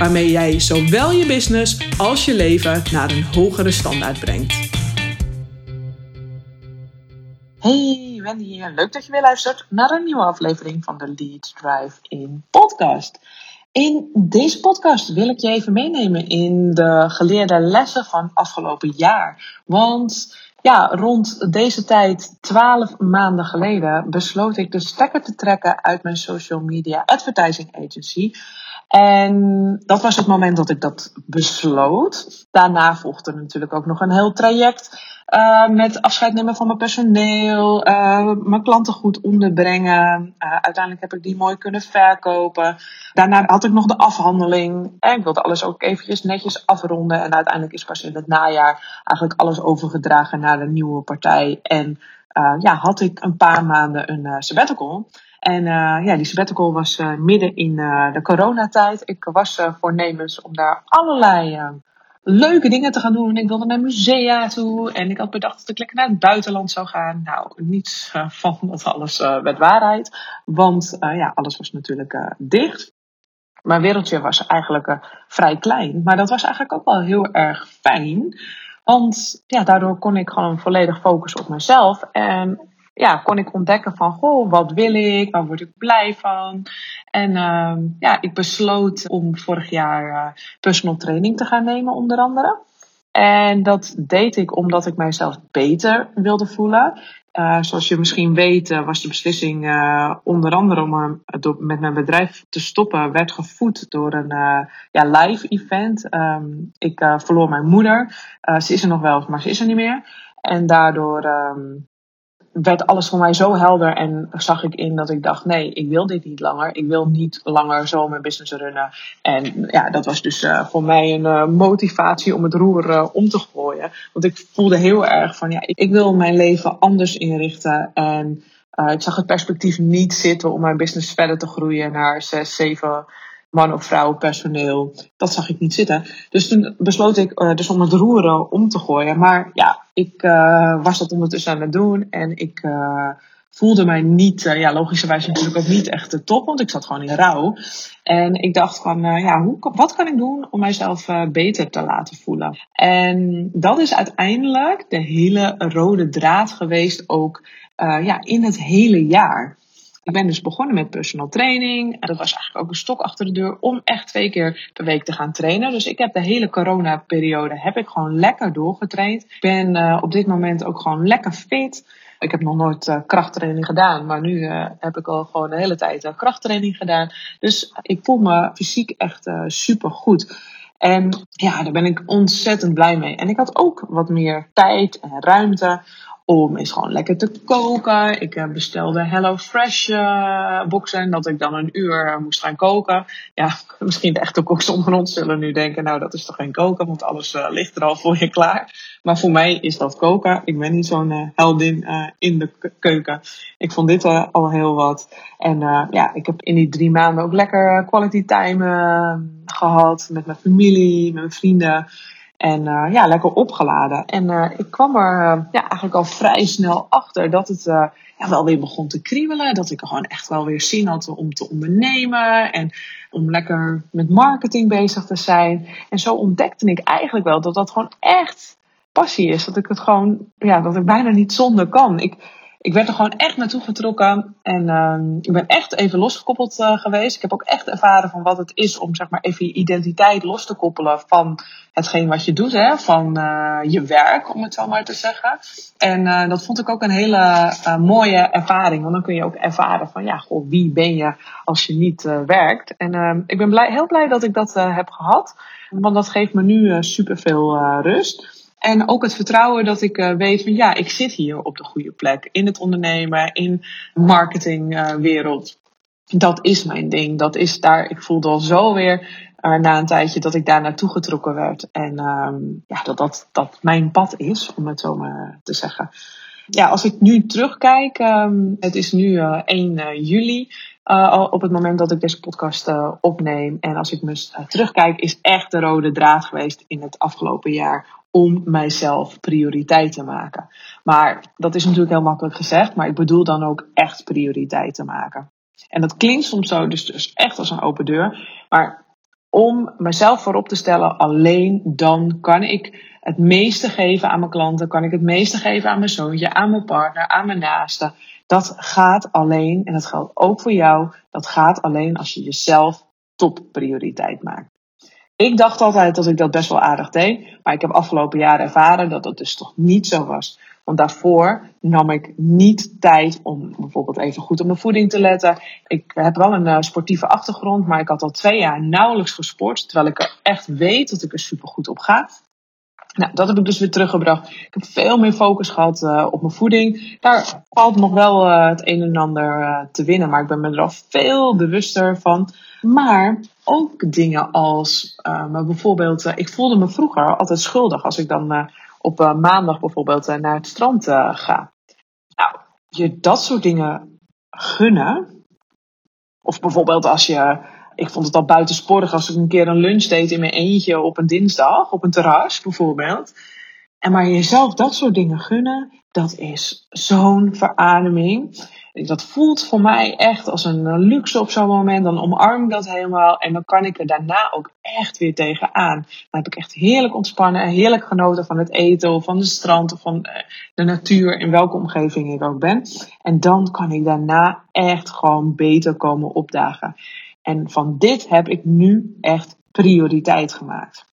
waarmee jij zowel je business als je leven naar een hogere standaard brengt. Hey, Wendy hier. Leuk dat je weer luistert naar een nieuwe aflevering van de Lead Drive in podcast. In deze podcast wil ik je even meenemen in de geleerde lessen van afgelopen jaar. Want ja, rond deze tijd, twaalf maanden geleden, besloot ik de stekker te trekken uit mijn social media advertising agency. En dat was het moment dat ik dat besloot. Daarna volgde natuurlijk ook nog een heel traject uh, met afscheid nemen van mijn personeel, uh, mijn klanten goed onderbrengen. Uh, uiteindelijk heb ik die mooi kunnen verkopen. Daarna had ik nog de afhandeling. En ik wilde alles ook eventjes netjes afronden. En uiteindelijk is pas in het najaar eigenlijk alles overgedragen naar de nieuwe partij. En ja, had ik een paar maanden een sabbatical. En uh, ja, die sabbatical was uh, midden in uh, de coronatijd. Ik was voornemens om daar allerlei leuke dingen te gaan doen. Ik wilde naar musea toe en ik had bedacht dat ik lekker naar het buitenland zou gaan. Nou, niets van dat alles werd waarheid. Want ja, alles was natuurlijk dicht. Mijn wereldje was eigenlijk vrij klein. Maar dat was eigenlijk ook wel heel erg fijn. Want ja, daardoor kon ik gewoon volledig focussen op mezelf. En ja, kon ik ontdekken van, goh, wat wil ik? Waar word ik blij van? En uh, ja, ik besloot om vorig jaar uh, personal training te gaan nemen, onder andere. En dat deed ik omdat ik mijzelf beter wilde voelen. Uh, zoals je misschien weet, was de beslissing onder andere om met mijn bedrijf te stoppen, werd gevoed door een ja, live event. Um, ik verloor mijn moeder. ze is er nog wel, maar ze is er niet meer. En daardoor um, werd alles voor mij zo helder en zag ik in dat ik dacht: nee, ik wil dit niet langer. Ik wil niet langer zo mijn business runnen. En ja, dat was dus uh, voor mij een uh, motivatie om het roer uh, om te gooien. Want ik voelde heel erg van: ja, ik, ik wil mijn leven anders inrichten. En ik zag het perspectief niet zitten om mijn business verder te groeien naar zes, zeven man of vrouw personeel. Dat zag ik niet zitten. Dus toen besloot ik uh, dus om het roeren om te gooien. Maar ja, ik uh, was dat ondertussen aan het doen. En ik voelde mij niet, ja, logischerwijs natuurlijk ook niet echt de top. Want ik zat gewoon in rouw. En ik dacht van, ja, hoe, wat kan ik doen om mijzelf beter te laten voelen? En dat is uiteindelijk de hele rode draad geweest ook ja, in het hele jaar. Ik ben dus begonnen met personal training. En dat was eigenlijk ook een stok achter de deur om echt twee keer per week te gaan trainen. Dus ik heb de hele corona-periode heb ik gewoon lekker doorgetraind. Ik ben uh, op dit moment ook gewoon lekker fit. Ik heb nog nooit uh, krachttraining gedaan, maar nu uh, heb ik al gewoon de hele tijd krachttraining gedaan. Dus ik voel me fysiek echt super goed. En ja, daar ben ik ontzettend blij mee. En ik had ook wat meer tijd en ruimte om eens gewoon lekker te koken. Ik uh, bestelde Hello Fresh uh, boxen, dat ik dan een uur moest gaan koken. Ja, misschien de echte koks onder ons zullen nu denken, nou dat is toch geen koken, want alles ligt er al voor je klaar. Maar voor mij is dat koken. Ik ben niet zo'n heldin in de keuken. Ik vond dit al heel wat. En ja, ik heb in die drie maanden ook lekker quality time gehad met mijn familie, met mijn vrienden. En uh, ja, lekker opgeladen. En uh, ik kwam er uh, ja, eigenlijk al vrij snel achter dat het ja, wel weer begon te kriebelen. Dat ik gewoon echt wel weer zin had om te ondernemen. En om lekker met marketing bezig te zijn. En zo ontdekte ik eigenlijk wel dat dat gewoon echt passie is. Dat ik het gewoon, ja, dat ik bijna niet zonder kan. Ik, ik werd er gewoon echt naartoe getrokken. En uh, ik ben echt even losgekoppeld uh, geweest. Ik heb ook echt ervaren van wat het is om zeg maar even je identiteit los te koppelen van hetgeen wat je doet, hè, van uh, je werk, om het zo maar te zeggen. En uh, dat vond ik ook een hele mooie ervaring. Want dan kun je ook ervaren van ja, goh, wie ben je als je niet werkt. En ehm, ik ben blij, heel blij dat ik dat heb gehad. Want dat geeft me nu superveel rust. En ook het vertrouwen dat ik uh, weet van ja, ik zit hier op de goede plek. In het ondernemen, in marketingwereld. dat is mijn ding. Dat is daar, ik voelde al zo weer uh, na een tijdje dat ik daar naartoe getrokken werd. En ehm, ja, dat, dat dat mijn pad is, om het zo maar te zeggen. Ja, als ik nu terugkijk, um, het is nu uh, eh, 1 uh, juli. Op het moment dat ik deze podcast opneem. En als ik me terugkijk, is echt de rode draad geweest in het afgelopen jaar om mijzelf prioriteit te maken. Maar dat is natuurlijk heel makkelijk gezegd, maar ik bedoel dan ook echt prioriteit te maken. En dat klinkt soms zo, dus, dus echt als een open deur. Maar om mezelf voorop te stellen, alleen dan kan ik het meeste geven aan mijn klanten, kan ik het meeste geven aan mijn zoontje, aan mijn partner, aan mijn naaste. Dat gaat alleen, en dat geldt ook voor jou, dat gaat alleen als je jezelf topprioriteit maakt. Ik dacht altijd dat ik dat best wel aardig deed, maar ik heb afgelopen jaren ervaren dat dat dus toch niet zo was. Want daarvoor nam ik niet tijd om bijvoorbeeld even goed op mijn voeding te letten. Ik heb wel een uh, sportieve achtergrond, maar ik had al twee jaar nauwelijks gesport. Terwijl ik er echt weet dat ik er super goed op ga. Nou, dat heb ik dus weer teruggebracht. Ik heb veel meer focus gehad uh, op mijn voeding. Daar valt nog wel uh, het een en ander te winnen, maar ik ben me er al veel bewuster van. Maar ook dingen als bijvoorbeeld, ik voelde me vroeger altijd schuldig als ik dan op maandag bijvoorbeeld naar het strand ga. Nou, je dat soort dingen gunnen. Of bijvoorbeeld als je. Ik vond het al buitensporig als ik een keer een lunch deed in mijn eentje op een dinsdag, op een terras bijvoorbeeld. En maar jezelf dat soort dingen gunnen, dat is zo'n verademing. Dat voelt voor mij echt als een luxe op zo'n moment. Dan omarm ik dat helemaal en dan kan ik er daarna ook echt weer tegenaan. Dan heb ik echt heerlijk ontspannen, heerlijk genoten van het eten of van de strand of van eh, de natuur in welke omgeving ik ook ben. En dan kan ik daarna echt gewoon beter komen opdagen. En van dit heb ik nu echt prioriteit gemaakt.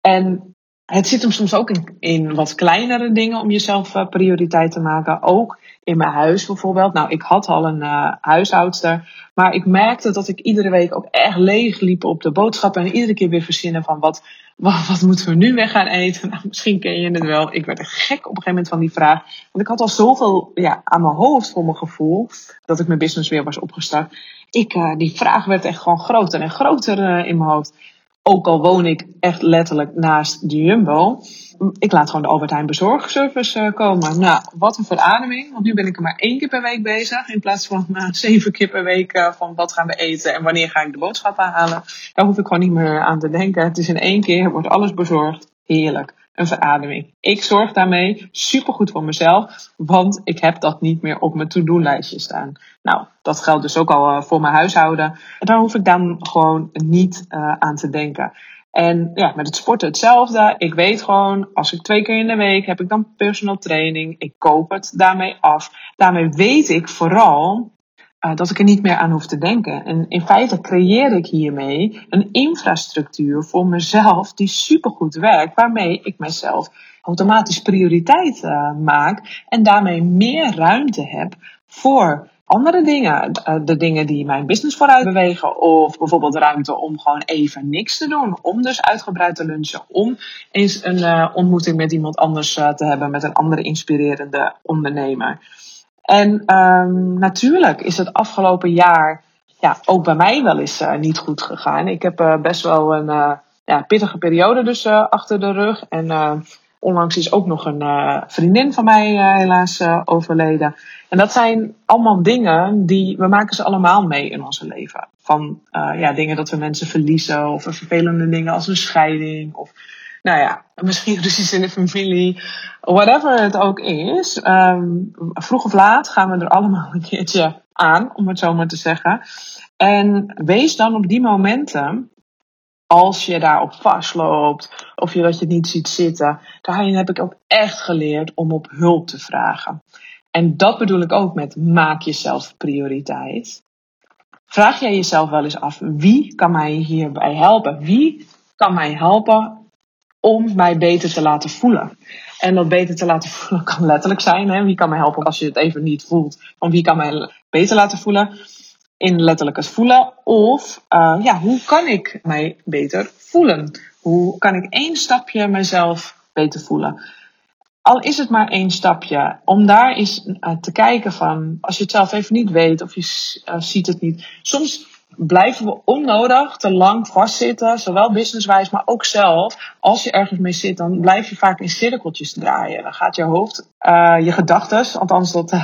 En het zit hem soms ook in, in wat kleinere dingen om jezelf uh, prioriteit te maken. Ook in mijn huis bijvoorbeeld. Nou, ik had al een uh, huishoudster. Maar ik merkte dat ik iedere week ook echt leeg liep op de boodschappen. En iedere keer weer verzinnen van wat, wat, moeten we nu weer gaan eten? Nou, misschien ken je het wel. Ik werd er gek op een gegeven moment van die vraag. Want ik had al zoveel ja, aan mijn hoofd voor mijn gevoel. Dat ik mijn business weer was opgestart. Ik, uh, die vraag werd echt gewoon groter en groter uh, in mijn hoofd. Ook al woon ik echt letterlijk naast de Jumbo. Ik laat gewoon de Albert Heijn bezorgservice uh, komen. Nou, wat een verademing. Want nu ben ik er maar één keer per week bezig. In plaats van zeven keer per week van wat gaan we eten en wanneer ga ik de boodschappen halen. Daar hoef ik gewoon niet meer aan te denken. Het is in één keer, wordt alles bezorgd. Heerlijk een verademing. Ik zorg daarmee supergoed voor mezelf, want ik heb dat niet meer op mijn to-do-lijstje staan. Nou, dat geldt dus ook al eh, voor mijn huishouden. En daar hoef ik dan gewoon niet uh, aan te denken. En ja, met het sporten hetzelfde. Ik weet gewoon, als ik twee keer in de week heb ik dan personal training. Ik koop het daarmee af. Daarmee weet ik vooral uh, dat ik er niet meer aan hoef te denken. En in feite creëer ik hiermee een infrastructuur voor mezelf die supergoed werkt, waarmee ik mezelf automatisch prioriteit uh, maak en daarmee meer ruimte heb voor andere dingen. Uh, de dingen die mijn business vooruit bewegen. Of bijvoorbeeld ruimte om gewoon even niks te doen. Om dus uitgebreid te lunchen. Om eens een ontmoeting met iemand anders te hebben. Met een andere inspirerende ondernemer. En um, natuurlijk is het afgelopen jaar ja, ook bij mij wel eens uh, niet goed gegaan. Ik heb uh, best wel een uh, ja, pittige periode dus achter de rug. En onlangs is ook nog een vriendin van mij helaas overleden. En dat zijn allemaal dingen die we maken ze allemaal mee in onze leven. Van ja, dingen dat we mensen verliezen of vervelende dingen als een scheiding of nou ja, misschien ruzies in de familie, whatever het ook is. Um, vroeg of laat gaan we er allemaal een keertje aan, om het zo maar te zeggen. En wees dan op die momenten, als je daarop vastloopt, of je dat je niet ziet zitten, daarin heb ik ook echt geleerd om op hulp te vragen. En dat bedoel ik ook met maak jezelf prioriteit. Vraag jij jezelf wel eens af, wie kan mij hierbij helpen? Wie kan mij helpen om mij beter te laten voelen. En dat beter te laten voelen kan letterlijk zijn. Hè? Wie kan mij helpen als je het even niet voelt? Van wie kan mij beter laten voelen? In letterlijk het voelen. Of uh, ja, hoe kan ik mij beter voelen? Hoe kan ik één stapje mezelf beter voelen? al is het maar één stapje, om daar eens uh, te kijken van, als je het zelf even niet weet of je uh, ziet het niet. Soms blijven we onnodig te lang vastzitten, zowel businesswijs, maar ook zelf. Als je ergens mee zit, dan blijf je vaak in cirkeltjes draaien. Dan gaat je hoofd, uh, je gedachten, althans dat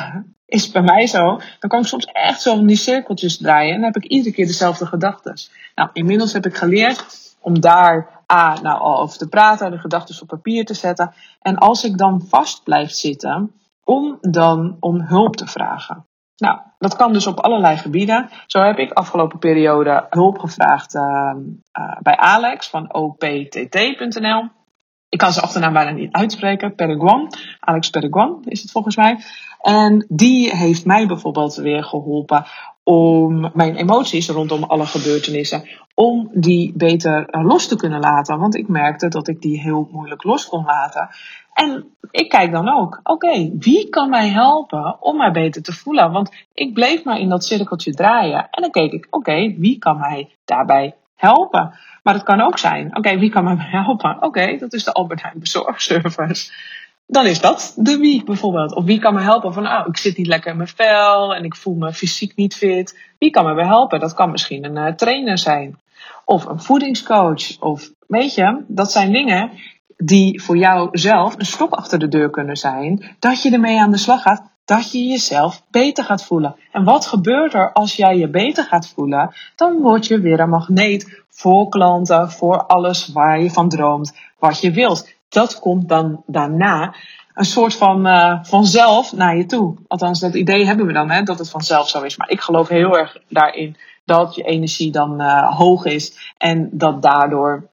is bij mij zo, dan kan ik soms echt zo in die cirkeltjes draaien en dan heb ik iedere keer dezelfde gedachten. Nou, inmiddels heb ik geleerd om daar A, nou, al over te praten, de gedachten op papier te zetten. En als ik dan vast blijf zitten, om dan om hulp te vragen. Nou, dat kan dus op allerlei gebieden. Zo heb ik afgelopen periode hulp gevraagd uh, uh, bij Alex van optt.nl. Ik kan zijn achternaam bijna niet uitspreken. Pereguan. Alex Pereguan is het volgens mij. En die heeft mij bijvoorbeeld weer geholpen om mijn emoties rondom alle gebeurtenissen, om die beter los te kunnen laten. Want ik merkte dat ik die heel moeilijk los kon laten. En ik kijk dan ook, oké, wie kan mij helpen om mij beter te voelen? Want ik bleef maar in dat cirkeltje draaien. En dan keek ik, oké, wie kan mij daarbij helpen? Maar het kan ook zijn, oké, wie kan mij helpen? Oké, dat is de Albert Heijn bezorgservice dan is dat de wie bijvoorbeeld. Of wie kan me helpen van, oh, ik zit niet lekker in mijn vel en ik voel me fysiek niet fit. Wie kan me bij helpen? Dat kan misschien een uh, trainer zijn. Of een voedingscoach. Of weet je, dat zijn dingen die voor jou zelf een stok achter de deur kunnen zijn. Dat je ermee aan de slag gaat. Dat je jezelf beter gaat voelen. En wat gebeurt er als jij je beter gaat voelen? Dan word je weer een magneet voor klanten, voor alles waar je van droomt, wat je wilt dat komt dan daarna een soort van uh, vanzelf naar je toe. Althans, dat idee hebben we dan, hè, dat het vanzelf zo is. Maar ik geloof heel erg daarin dat je energie dan uh, hoog is en dat daardoor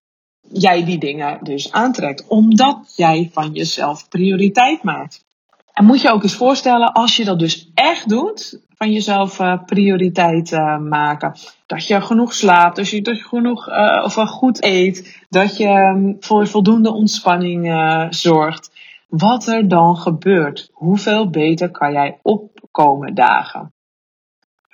jij die dingen dus aantrekt. Omdat jij van jezelf prioriteit maakt. En moet je ook eens voorstellen, als je dat dus echt doet, van jezelf uh, prioriteit uh, maken. Dat je genoeg slaapt, dat je, genoeg uh, of goed eet, dat je um, voor voldoende ontspanning zorgt. Wat er dan gebeurt, hoeveel beter kan jij opkomen dagen?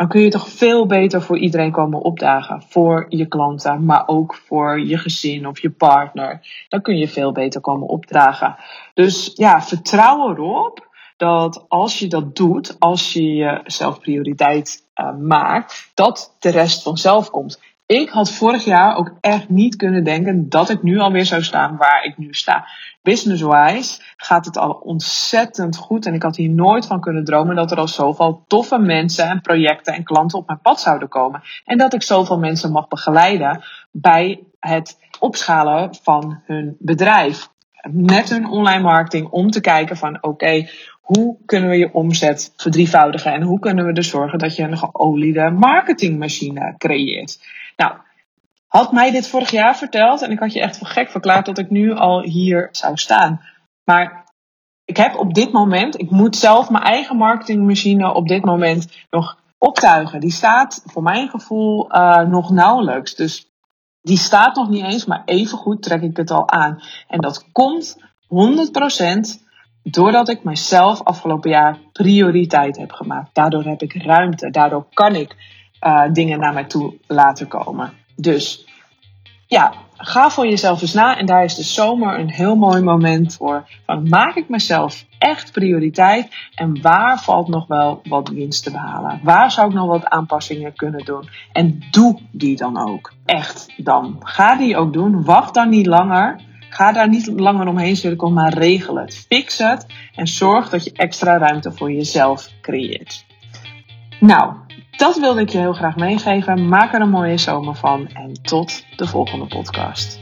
Dan kun je toch veel beter voor iedereen komen opdagen. Voor je klanten, maar ook voor je gezin of je partner. Dan kun je veel beter komen opdragen. Dus ja, vertrouw erop dat als je dat doet, als je jezelf prioriteit uh, maakt, dat de rest vanzelf komt. Ik had vorig jaar ook echt niet kunnen denken dat ik nu alweer zou staan waar ik nu sta. Business-wise gaat het al ontzettend goed. En ik had hier nooit van kunnen dromen dat er al zoveel toffe mensen en projecten en klanten op mijn pad zouden komen. En dat ik zoveel mensen mag begeleiden bij het opschalen van hun bedrijf. Met hun online marketing om te kijken van oké, hoe kunnen we je omzet verdrievoudigen en hoe kunnen we er zorgen dat je een geoliede marketingmachine creëert. Nou, had mij dit vorig jaar verteld en ik had je echt voor gek verklaard dat ik nu al hier zou staan. Maar ik heb op dit moment, ik moet zelf mijn eigen marketingmachine op dit moment nog optuigen. Die staat voor mijn gevoel uh, nog nauwelijks. Dus die staat nog niet eens, maar even goed trek ik het al aan. En dat komt 100% doordat ik mezelf afgelopen jaar prioriteit heb gemaakt. Daardoor heb ik ruimte. Daardoor kan ik uh, dingen naar mij toe laten komen. Dus ja, ga voor jezelf eens na. En daar is de zomer een heel mooi moment voor. Van maak ik mezelf echt prioriteit? En waar valt nog wel wat winst te behalen? Waar zou ik nog wat aanpassingen kunnen doen? En doe die dan ook. Echt dan. Ga die ook doen. Wacht dan niet langer. Ga daar niet langer omheen cirkelen, maar regel het. Fix het en zorg dat je extra ruimte voor jezelf creëert. Nou, dat wilde ik je heel graag meegeven. Maak er een mooie zomer van en tot de volgende podcast.